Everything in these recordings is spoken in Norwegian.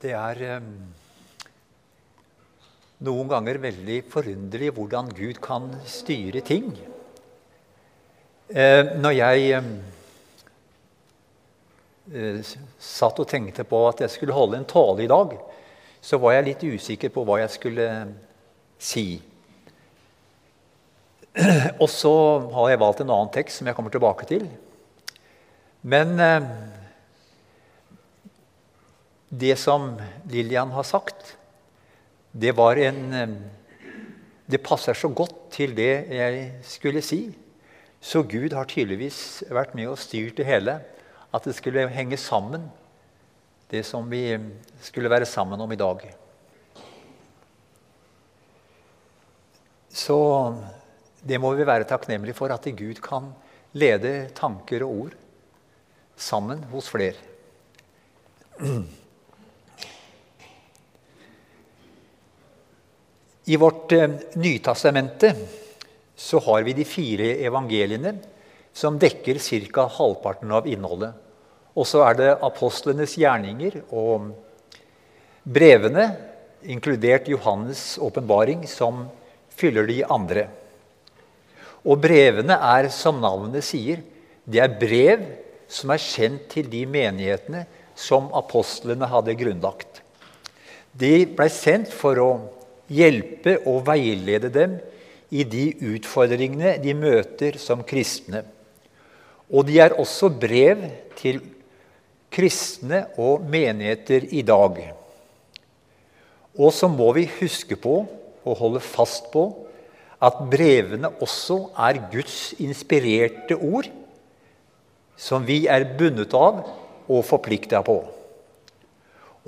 Det er eh, noen ganger veldig forunderlig hvordan Gud kan styre ting. Eh, når jeg eh, satt og tenkte på at jeg skulle holde en tale i dag, så var jeg litt usikker på hva jeg skulle eh, si. Og så har jeg valgt en annen tekst som jeg kommer tilbake til. Men eh, det som Lillian har sagt, det var en Det passer så godt til det jeg skulle si. Så Gud har tydeligvis vært med og styrt det hele. At det skulle henge sammen, det som vi skulle være sammen om i dag. Så det må vi være takknemlige for, at Gud kan lede tanker og ord sammen hos flere. I vårt eh, Nytestamente så har vi de fire evangeliene som dekker ca. halvparten av innholdet. Og så er det apostlenes gjerninger og brevene, inkludert Johannes' åpenbaring, som fyller de andre. Og brevene er, som navnet sier, det er brev som er kjent til de menighetene som apostlene hadde grunnlagt. De ble sendt for å hjelpe og veilede dem i de utfordringene de møter som kristne. Og de er også brev til kristne og menigheter i dag. Og så må vi huske på og holde fast på at brevene også er Guds inspirerte ord, som vi er bundet av og forplikta på.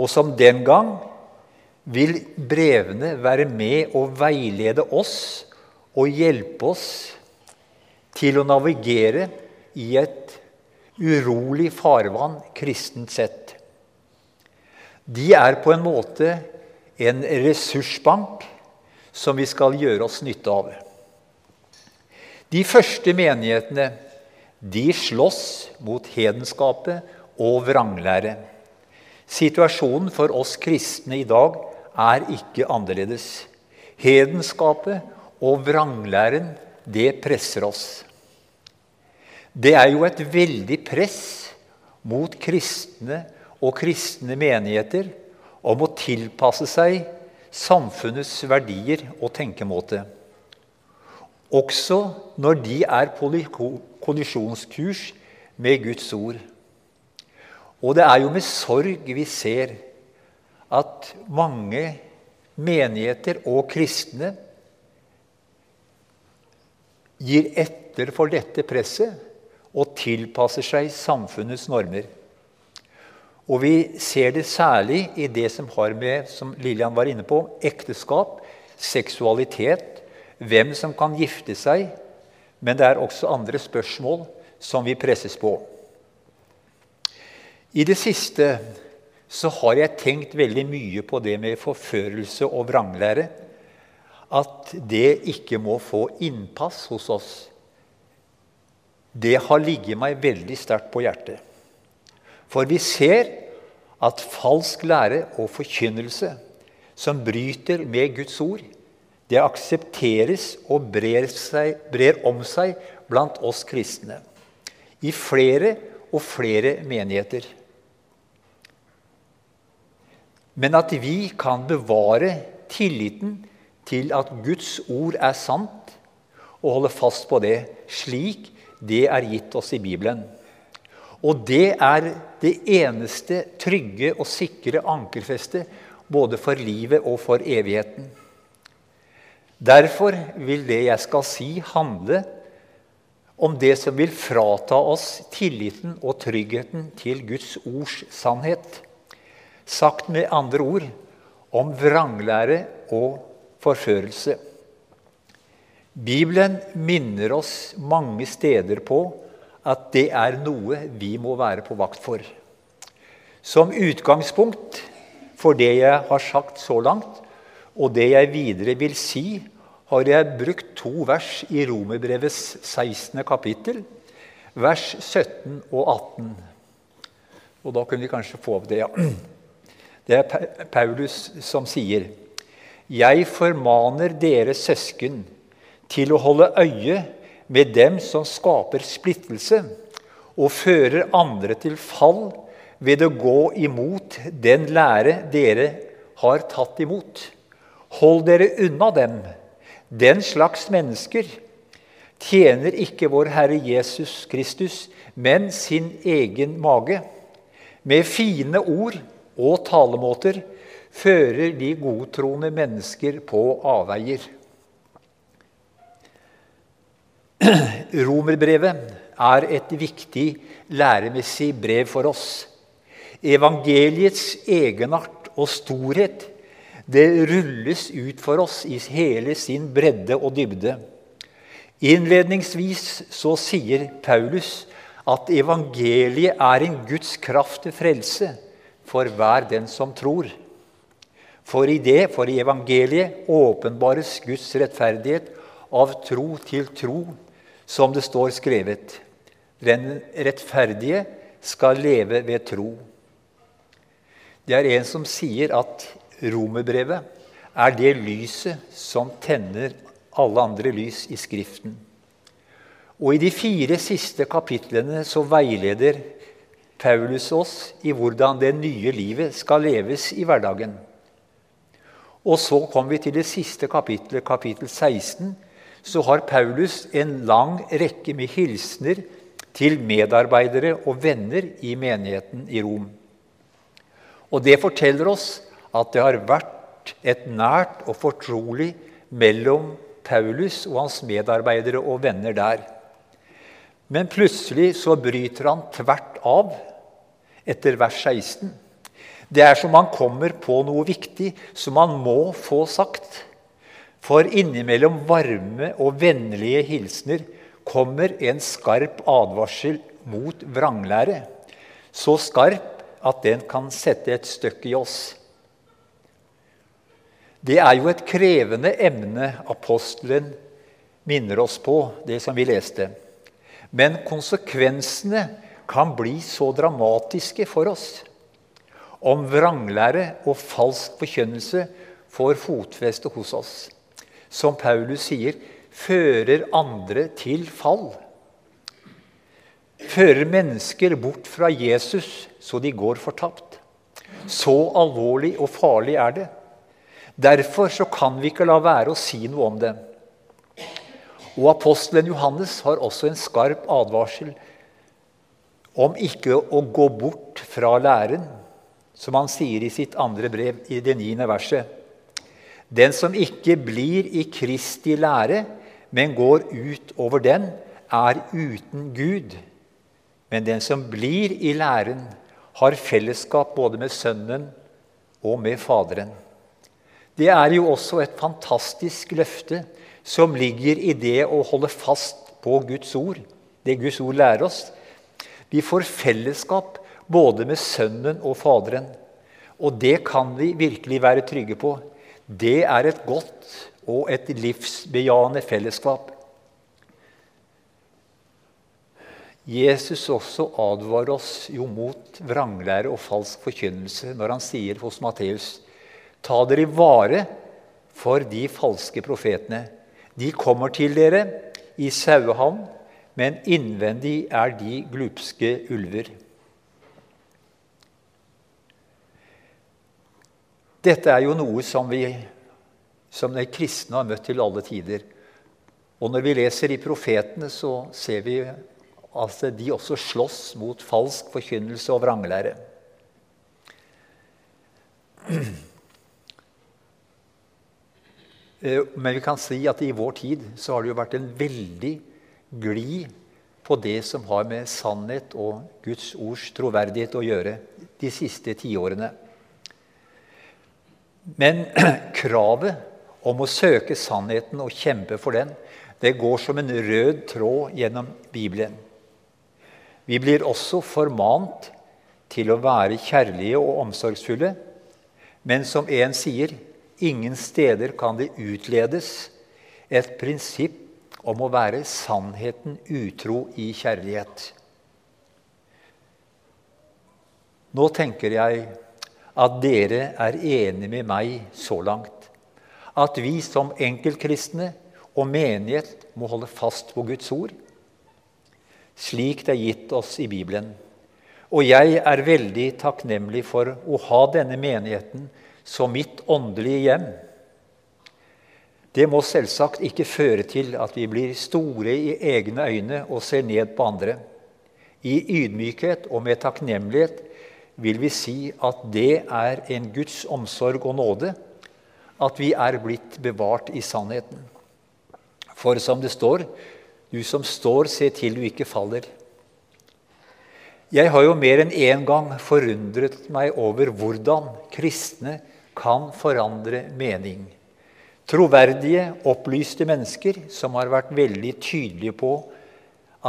Og som den gang vil brevene være med å veilede oss og hjelpe oss til å navigere i et urolig farvann kristent sett. De er på en måte en ressursbank som vi skal gjøre oss nytte av. De første menighetene de slåss mot hedenskapet og vranglære. Situasjonen for oss kristne i dag er ikke annerledes. Hedenskapet og vranglæren, det presser oss. Det er jo et veldig press mot kristne og kristne menigheter om å tilpasse seg samfunnets verdier og tenkemåte. Også når de er på kollisjonskurs med Guds ord. Og det er jo med sorg vi ser at mange menigheter og kristne gir etter for dette presset og tilpasser seg samfunnets normer. Og vi ser det særlig i det som har med, som Lillian var inne på, ekteskap, seksualitet, hvem som kan gifte seg. Men det er også andre spørsmål som vi presses på. I det siste så har jeg tenkt veldig mye på det med forførelse og vranglære. At det ikke må få innpass hos oss. Det har ligget meg veldig sterkt på hjertet. For vi ser at falsk lære og forkynnelse som bryter med Guds ord, det aksepteres og brer, seg, brer om seg blant oss kristne. I flere og flere menigheter. Men at vi kan bevare tilliten til at Guds ord er sant, og holde fast på det slik det er gitt oss i Bibelen. Og det er det eneste trygge og sikre ankerfestet både for livet og for evigheten. Derfor vil det jeg skal si, handle om det som vil frata oss tilliten og tryggheten til Guds ords sannhet. Sagt med andre ord om vranglære og forførelse. Bibelen minner oss mange steder på at det er noe vi må være på vakt for. Som utgangspunkt for det jeg har sagt så langt, og det jeg videre vil si, har jeg brukt to vers i Romerbrevets 16. kapittel, vers 17 og 18. Og da kunne vi kanskje få opp det, ja. Det er Paulus som sier Jeg formaner dere søsken til å holde øye med dem som skaper splittelse og fører andre til fall ved å gå imot den lære dere har tatt imot. Hold dere unna dem. Den slags mennesker tjener ikke vår Herre Jesus Kristus, men sin egen mage. Med fine ord og talemåter fører de godtroende mennesker på avveier. Romerbrevet er et viktig læremessig brev for oss. Evangeliets egenart og storhet det rulles ut for oss i hele sin bredde og dybde. Innledningsvis så sier Paulus at evangeliet er en Guds kraft til frelse for hver den som tror. For i det, for i evangeliet, åpenbares Guds rettferdighet av tro til tro, som det står skrevet. Den rettferdige skal leve ved tro. Det er en som sier at romerbrevet er det lyset som tenner alle andre lys i Skriften. Og i de fire siste kapitlene så veileder Paulus oss i hvordan det nye livet skal leves i hverdagen. Og så kommer vi til det siste kapittelet, kapittel 16. Så har Paulus en lang rekke med hilsener til medarbeidere og venner i menigheten i Rom. Og det forteller oss at det har vært et nært og fortrolig mellom Paulus og hans medarbeidere og venner der. Men plutselig så bryter han tvert av etter vers 16. Det er som han kommer på noe viktig som han må få sagt. For innimellom varme og vennlige hilsener kommer en skarp advarsel mot vranglære. Så skarp at den kan sette et støkk i oss. Det er jo et krevende emne apostelen minner oss på, det som vi leste. Men konsekvensene kan bli så dramatiske for oss om vranglære og falsk forkynnelse får fotfeste hos oss. Som Paulus sier, fører andre til fall. Fører mennesker bort fra Jesus så de går fortapt. Så alvorlig og farlig er det. Derfor så kan vi ikke la være å si noe om det. Og apostelen Johannes har også en skarp advarsel om ikke å gå bort fra læren, som han sier i sitt andre brev i det niende verset. Den som ikke blir i Kristi lære, men går ut over den, er uten Gud. Men den som blir i læren, har fellesskap både med Sønnen og med Faderen. Det er jo også et fantastisk løfte som ligger i det å holde fast på Guds ord, det Guds ord lærer oss. Vi får fellesskap både med Sønnen og Faderen. Og det kan vi virkelig være trygge på. Det er et godt og et livsbejaende fellesskap. Jesus også advarer oss jo mot vranglære og falsk forkynnelse når han sier hos Matteus.: Ta dere vare for de falske profetene. De kommer til dere i sauehavn, men innvendig er de glupske ulver. Dette er jo noe som vi som de kristne har møtt til alle tider. Og når vi leser i profetene, så ser vi at de også slåss mot falsk forkynnelse og vranglære. Eh, men vi kan si at i vår tid så har det jo vært en veldig glid på det som har med sannhet og Guds ords troverdighet å gjøre de siste tiårene. Men kravet om å søke sannheten og kjempe for den, det går som en rød tråd gjennom Bibelen. Vi blir også formant til å være kjærlige og omsorgsfulle, men som en sier Ingen steder kan det utledes et prinsipp om å være sannheten utro i kjærlighet. Nå tenker jeg at dere er enige med meg så langt. At vi som enkeltkristne og menighet må holde fast på Guds ord, slik det er gitt oss i Bibelen. Og jeg er veldig takknemlig for å ha denne menigheten som mitt åndelige hjem. Det må selvsagt ikke føre til at vi blir store i egne øyne og ser ned på andre. I ydmykhet og med takknemlighet vil vi si at det er en Guds omsorg og nåde at vi er blitt bevart i sannheten. For som det står, du som står, se til du ikke faller. Jeg har jo mer enn én gang forundret meg over hvordan kristne kan forandre mening. Troverdige, opplyste mennesker som har vært veldig tydelige på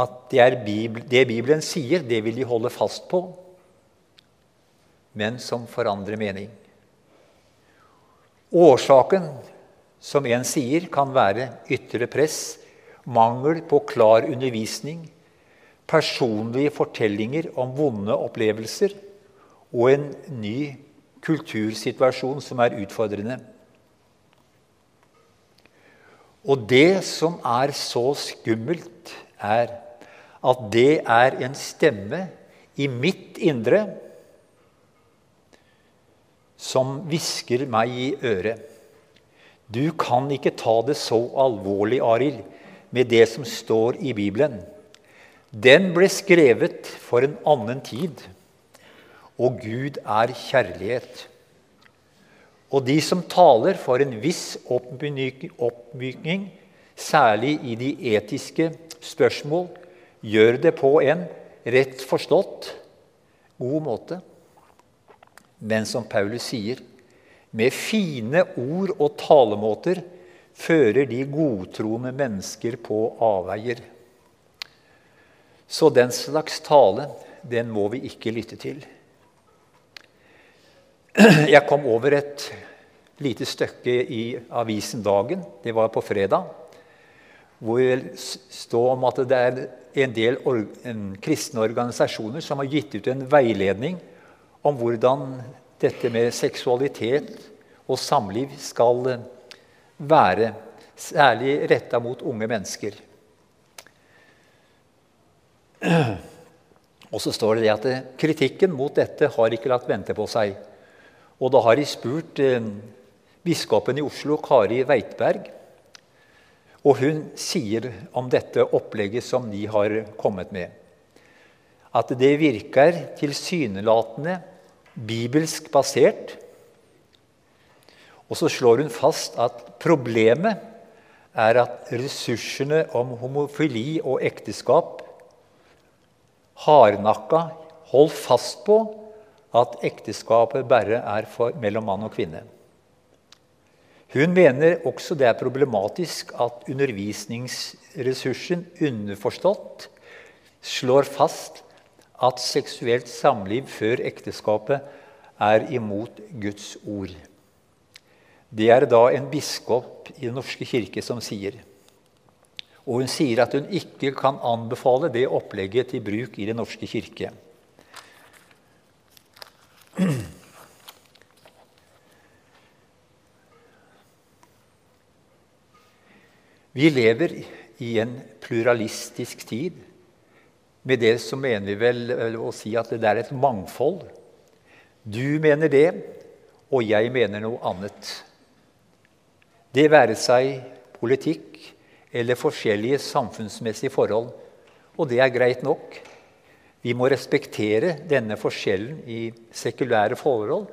at det, Bibel, det Bibelen sier, det vil de holde fast på, men som forandrer mening. Årsaken, som en sier, kan være ytre press, mangel på klar undervisning, personlige fortellinger om vonde opplevelser og en ny kultursituasjon som er utfordrende. Og det som er så skummelt, er at det er en stemme i mitt indre som hvisker meg i øret. Du kan ikke ta det så alvorlig, Arild, med det som står i Bibelen. Den ble skrevet for en annen tid, og Gud er kjærlighet. Og de som taler for en viss oppmykning, særlig i de etiske spørsmål, gjør det på en rett forstått god måte. Men som Paulus sier, med fine ord og talemåter fører de godtroende mennesker på avveier. Så den slags tale, den må vi ikke lytte til. Jeg kom over et lite stykke i avisen Dagen, det var på fredag, hvor det står om at det er en del kristne organisasjoner som har gitt ut en veiledning om hvordan dette med seksualitet og samliv skal være, særlig retta mot unge mennesker. Og så står det at kritikken mot dette har ikke latt vente på seg. Og da har jeg spurt eh, biskopen i Oslo, Kari Weitberg, og hun sier om dette opplegget som de har kommet med, at det virker tilsynelatende bibelsk basert. Og så slår hun fast at problemet er at ressursene om homofili og ekteskap hardnakka holdt fast på at ekteskapet bare er for, mellom mann og kvinne. Hun mener også det er problematisk at undervisningsressursen underforstått slår fast at seksuelt samliv før ekteskapet er imot Guds ord. Det er da en biskop i Den norske kirke som sier. Og hun sier at hun ikke kan anbefale det opplegget til bruk i Den norske kirke. Vi lever i en pluralistisk tid. Med det så mener vi vel å si at det er et mangfold. Du mener det, og jeg mener noe annet. Det være seg politikk eller forskjellige samfunnsmessige forhold. Og det er greit nok. Vi må respektere denne forskjellen i sekulære forhold.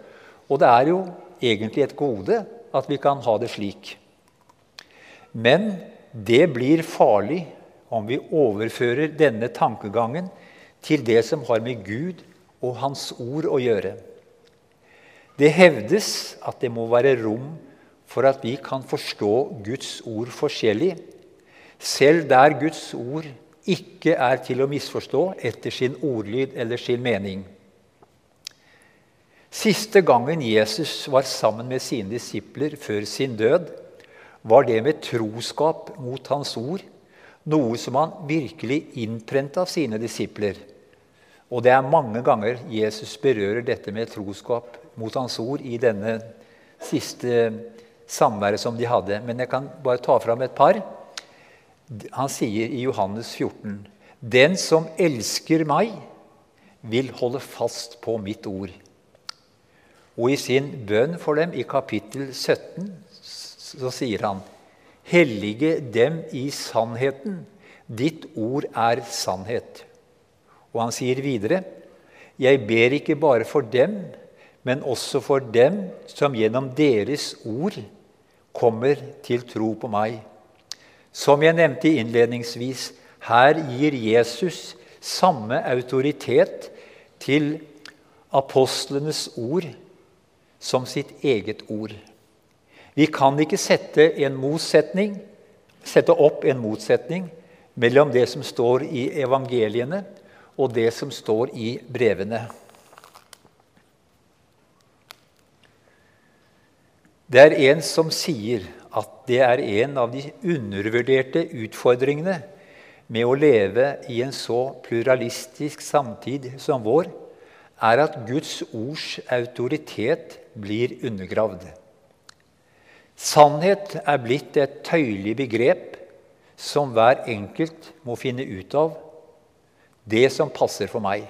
Og det er jo egentlig et gode at vi kan ha det slik. Men det blir farlig om vi overfører denne tankegangen til det som har med Gud og Hans ord å gjøre. Det hevdes at det må være rom for at vi kan forstå Guds ord forskjellig, selv der Guds ord ikke er til å misforstå etter sin ordlyd eller sin mening. Siste gangen Jesus var sammen med sine disipler før sin død, var det med troskap mot hans ord noe som han virkelig innprenta sine disipler. Og det er mange ganger Jesus berører dette med troskap mot hans ord i denne siste samværet som de hadde. Men jeg kan bare ta fram et par. Han sier i Johannes 14.: Den som elsker meg, vil holde fast på mitt ord. Og i sin bønn for dem i kapittel 17 så sier han Hellige dem i sannheten. Ditt ord er sannhet. Og han sier videre, jeg ber ikke bare for dem, men også for dem som gjennom deres ord kommer til tro på meg. Som jeg nevnte innledningsvis, her gir Jesus samme autoritet til apostlenes ord som sitt eget ord. Vi kan ikke sette, sette opp en motsetning mellom det som står i evangeliene, og det som står i brevene. Det er en som sier det er en av de undervurderte utfordringene med å leve i en så pluralistisk samtid som vår, er at Guds ords autoritet blir undergravd. Sannhet er blitt et tøyelig begrep som hver enkelt må finne ut av det som passer for meg.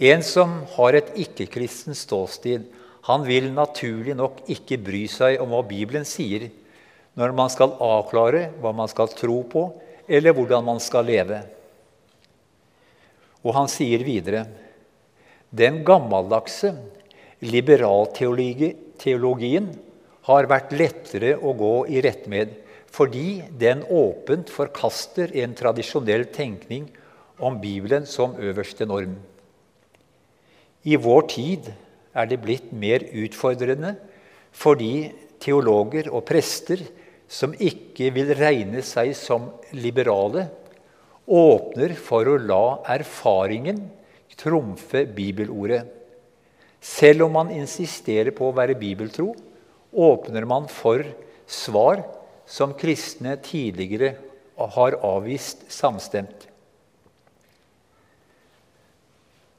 En som har et ikke-kristen ståsted, han vil naturlig nok ikke bry seg om hva Bibelen sier når man skal avklare hva man skal tro på, eller hvordan man skal leve. Og han sier videre den gammeldagse liberalteologien har vært lettere å gå i rett med fordi den åpent forkaster en tradisjonell tenkning om Bibelen som øverste norm. I vår tid er det blitt mer utfordrende fordi teologer og prester som ikke vil regne seg som liberale, åpner for å la erfaringen trumfe bibelordet. Selv om man insisterer på å være bibeltro, åpner man for svar som kristne tidligere har avvist samstemt.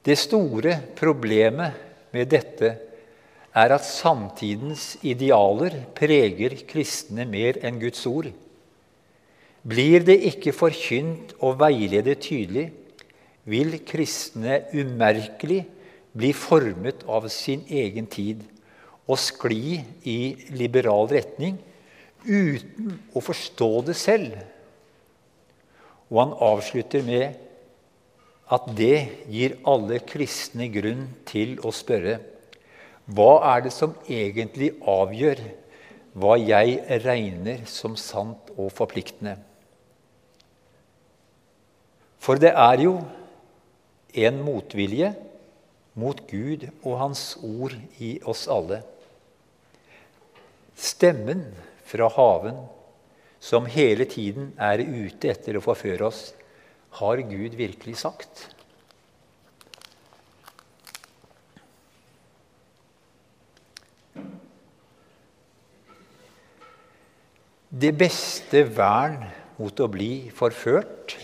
Det store problemet med dette er at samtidens idealer preger kristne mer enn Guds ord. Blir det ikke forkynt og veiledet tydelig, vil kristne umerkelig bli formet av sin egen tid og skli i liberal retning uten å forstå det selv. Og han avslutter med at det gir alle kristne grunn til å spørre hva er det som egentlig avgjør hva jeg regner som sant og forpliktende? For det er jo en motvilje mot Gud og Hans ord i oss alle. Stemmen fra haven, som hele tiden er ute etter å forføre oss, har Gud virkelig sagt? Det beste vern mot å bli forført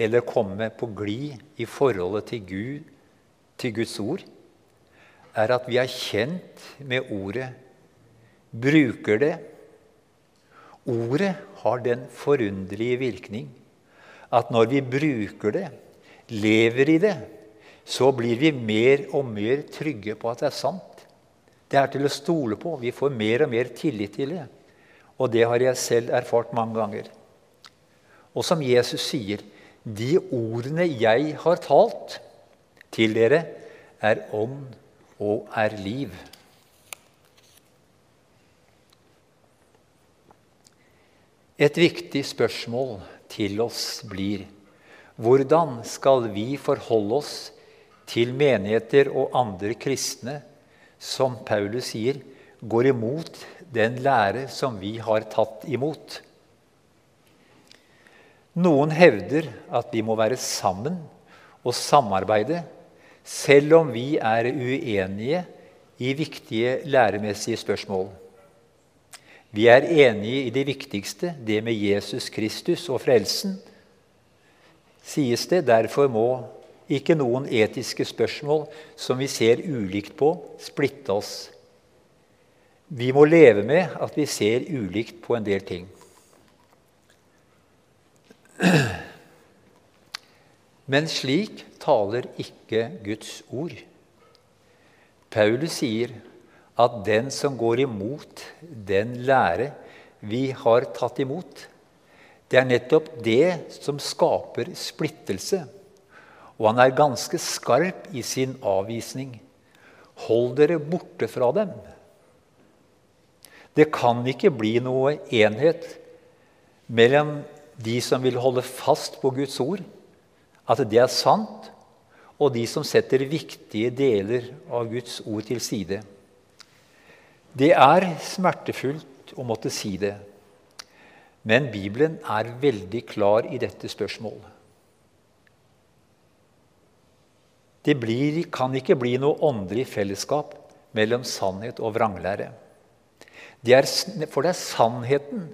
eller komme på glid i forholdet til Gud, til Guds ord, er at vi er kjent med ordet bruker det. Ordet har den forunderlige virkning at når vi bruker det, lever i det, så blir vi mer og mer trygge på at det er sant. Det er til å stole på. Vi får mer og mer tillit til det. Og det har jeg selv erfart mange ganger. Og som Jesus sier, de ordene jeg har talt til dere, er ånd og er liv. Et viktig spørsmål til oss blir hvordan skal vi forholde oss til menigheter og andre kristne som Paulus sier, går imot den lære som vi har tatt imot? Noen hevder at vi må være sammen og samarbeide, selv om vi er uenige i viktige læremessige spørsmål. Vi er enige i det viktigste, det med Jesus Kristus og frelsen. sies det derfor må ikke noen etiske spørsmål som vi ser ulikt på, splitte oss. Vi må leve med at vi ser ulikt på en del ting. Men slik taler ikke Guds ord. Paulus sier at den som går imot den lære vi har tatt imot, det er nettopp det som skaper splittelse. Og han er ganske skarp i sin avvisning. Hold dere borte fra dem. Det kan ikke bli noe enhet mellom de som vil holde fast på Guds ord, at det er sant, og de som setter viktige deler av Guds ord til side. Det er smertefullt å måtte si det. Men Bibelen er veldig klar i dette spørsmålet. Det blir, kan ikke bli noe åndelig fellesskap mellom sannhet og vranglære. Det er, for det er sannheten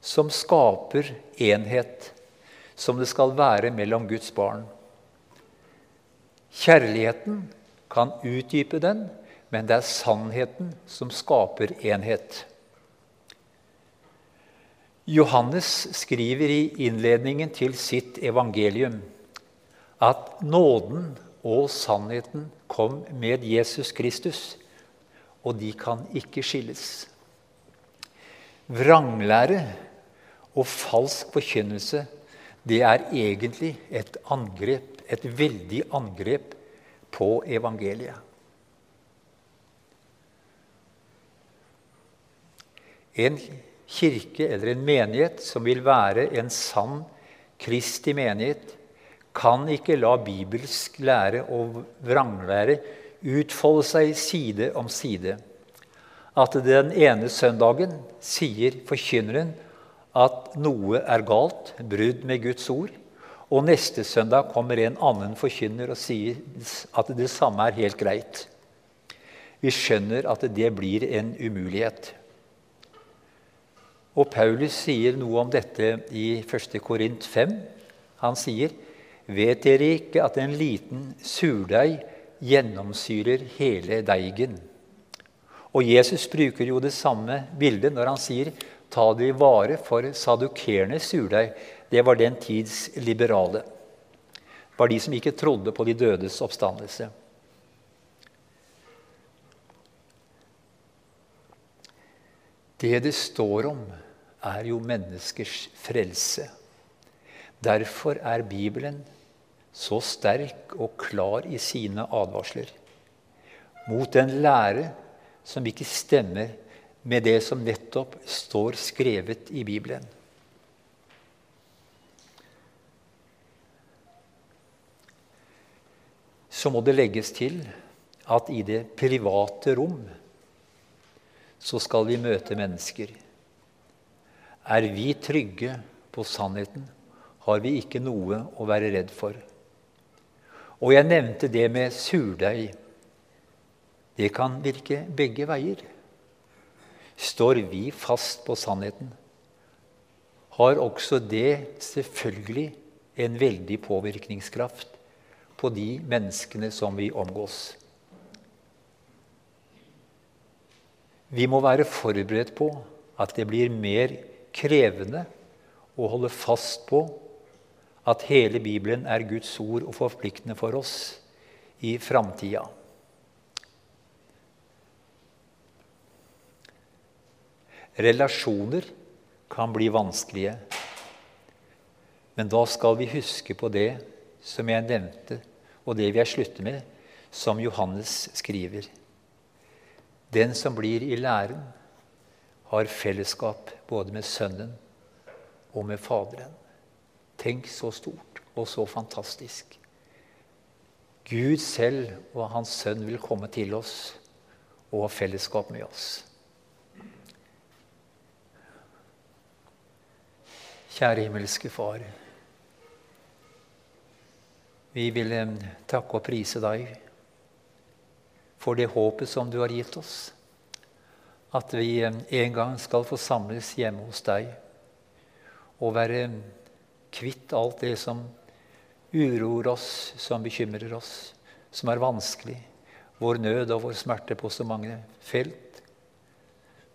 som skaper enhet, som det skal være mellom Guds barn. Kjærligheten kan utdype den, men det er sannheten som skaper enhet. Johannes skriver i innledningen til sitt evangelium at nåden og sannheten kom med Jesus Kristus, og de kan ikke skilles. Vranglære og falsk forkynnelse det er egentlig et angrep, et veldig angrep på evangeliet. En kirke eller en menighet som vil være en sann Kristi menighet, kan ikke la bibelsk lære og vranglære utfolde seg side om side. At den ene søndagen sier forkynneren at noe er galt, brudd med Guds ord, og neste søndag kommer en annen forkynner og sier at det samme er helt greit. Vi skjønner at det blir en umulighet. Og Paulus sier noe om dette i 1. Korint 5. Han sier, 'Vet dere ikke at en liten surdeig gjennomsyrer hele deigen?' Og Jesus bruker jo det samme bildet når han sier, 'Ta det i vare, for sadukernes surdeig, det var den tids liberale.' Det var de som ikke trodde på de dødes oppstandelse. Det det står om, er jo menneskers frelse. Derfor er Bibelen så sterk og klar i sine advarsler mot en lære som ikke stemmer med det som nettopp står skrevet i Bibelen. Så må det legges til at i det private rom så skal vi møte mennesker. Er vi trygge på sannheten, har vi ikke noe å være redd for. Og jeg nevnte det med surdeig. Det kan virke begge veier. Står vi fast på sannheten, har også det selvfølgelig en veldig påvirkningskraft på de menneskene som vi omgås. Vi må være forberedt på at det blir mer krevende å holde fast på at hele Bibelen er Guds ord og forpliktende for oss i framtida. Relasjoner kan bli vanskelige. Men da skal vi huske på det som jeg nevnte, og det vil jeg slutte med, som Johannes skriver. Den som blir i læren, har fellesskap både med Sønnen og med Faderen. Tenk så stort og så fantastisk. Gud selv og Hans Sønn vil komme til oss og ha fellesskap med oss. Kjære himmelske Far. Vi vil eh, takke og prise deg for det håpet som du har gitt oss. At vi eh, en gang skal få samles hjemme hos deg og være kvitt alt det som uroer oss, som bekymrer oss, som er vanskelig. Vår nød og vår smerte på så mange felt.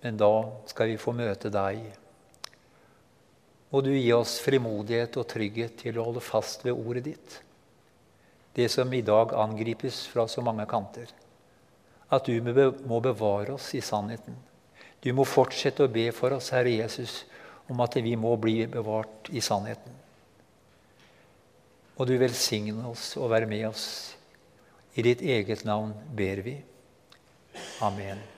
Men da skal vi få møte deg. Må du gi oss frimodighet og trygghet til å holde fast ved ordet ditt. Det som i dag angripes fra så mange kanter. At du må bevare oss i sannheten. Du må fortsette å be for oss, Herre Jesus, om at vi må bli bevart i sannheten. Og du velsigne oss og være med oss. I ditt eget navn ber vi. Amen.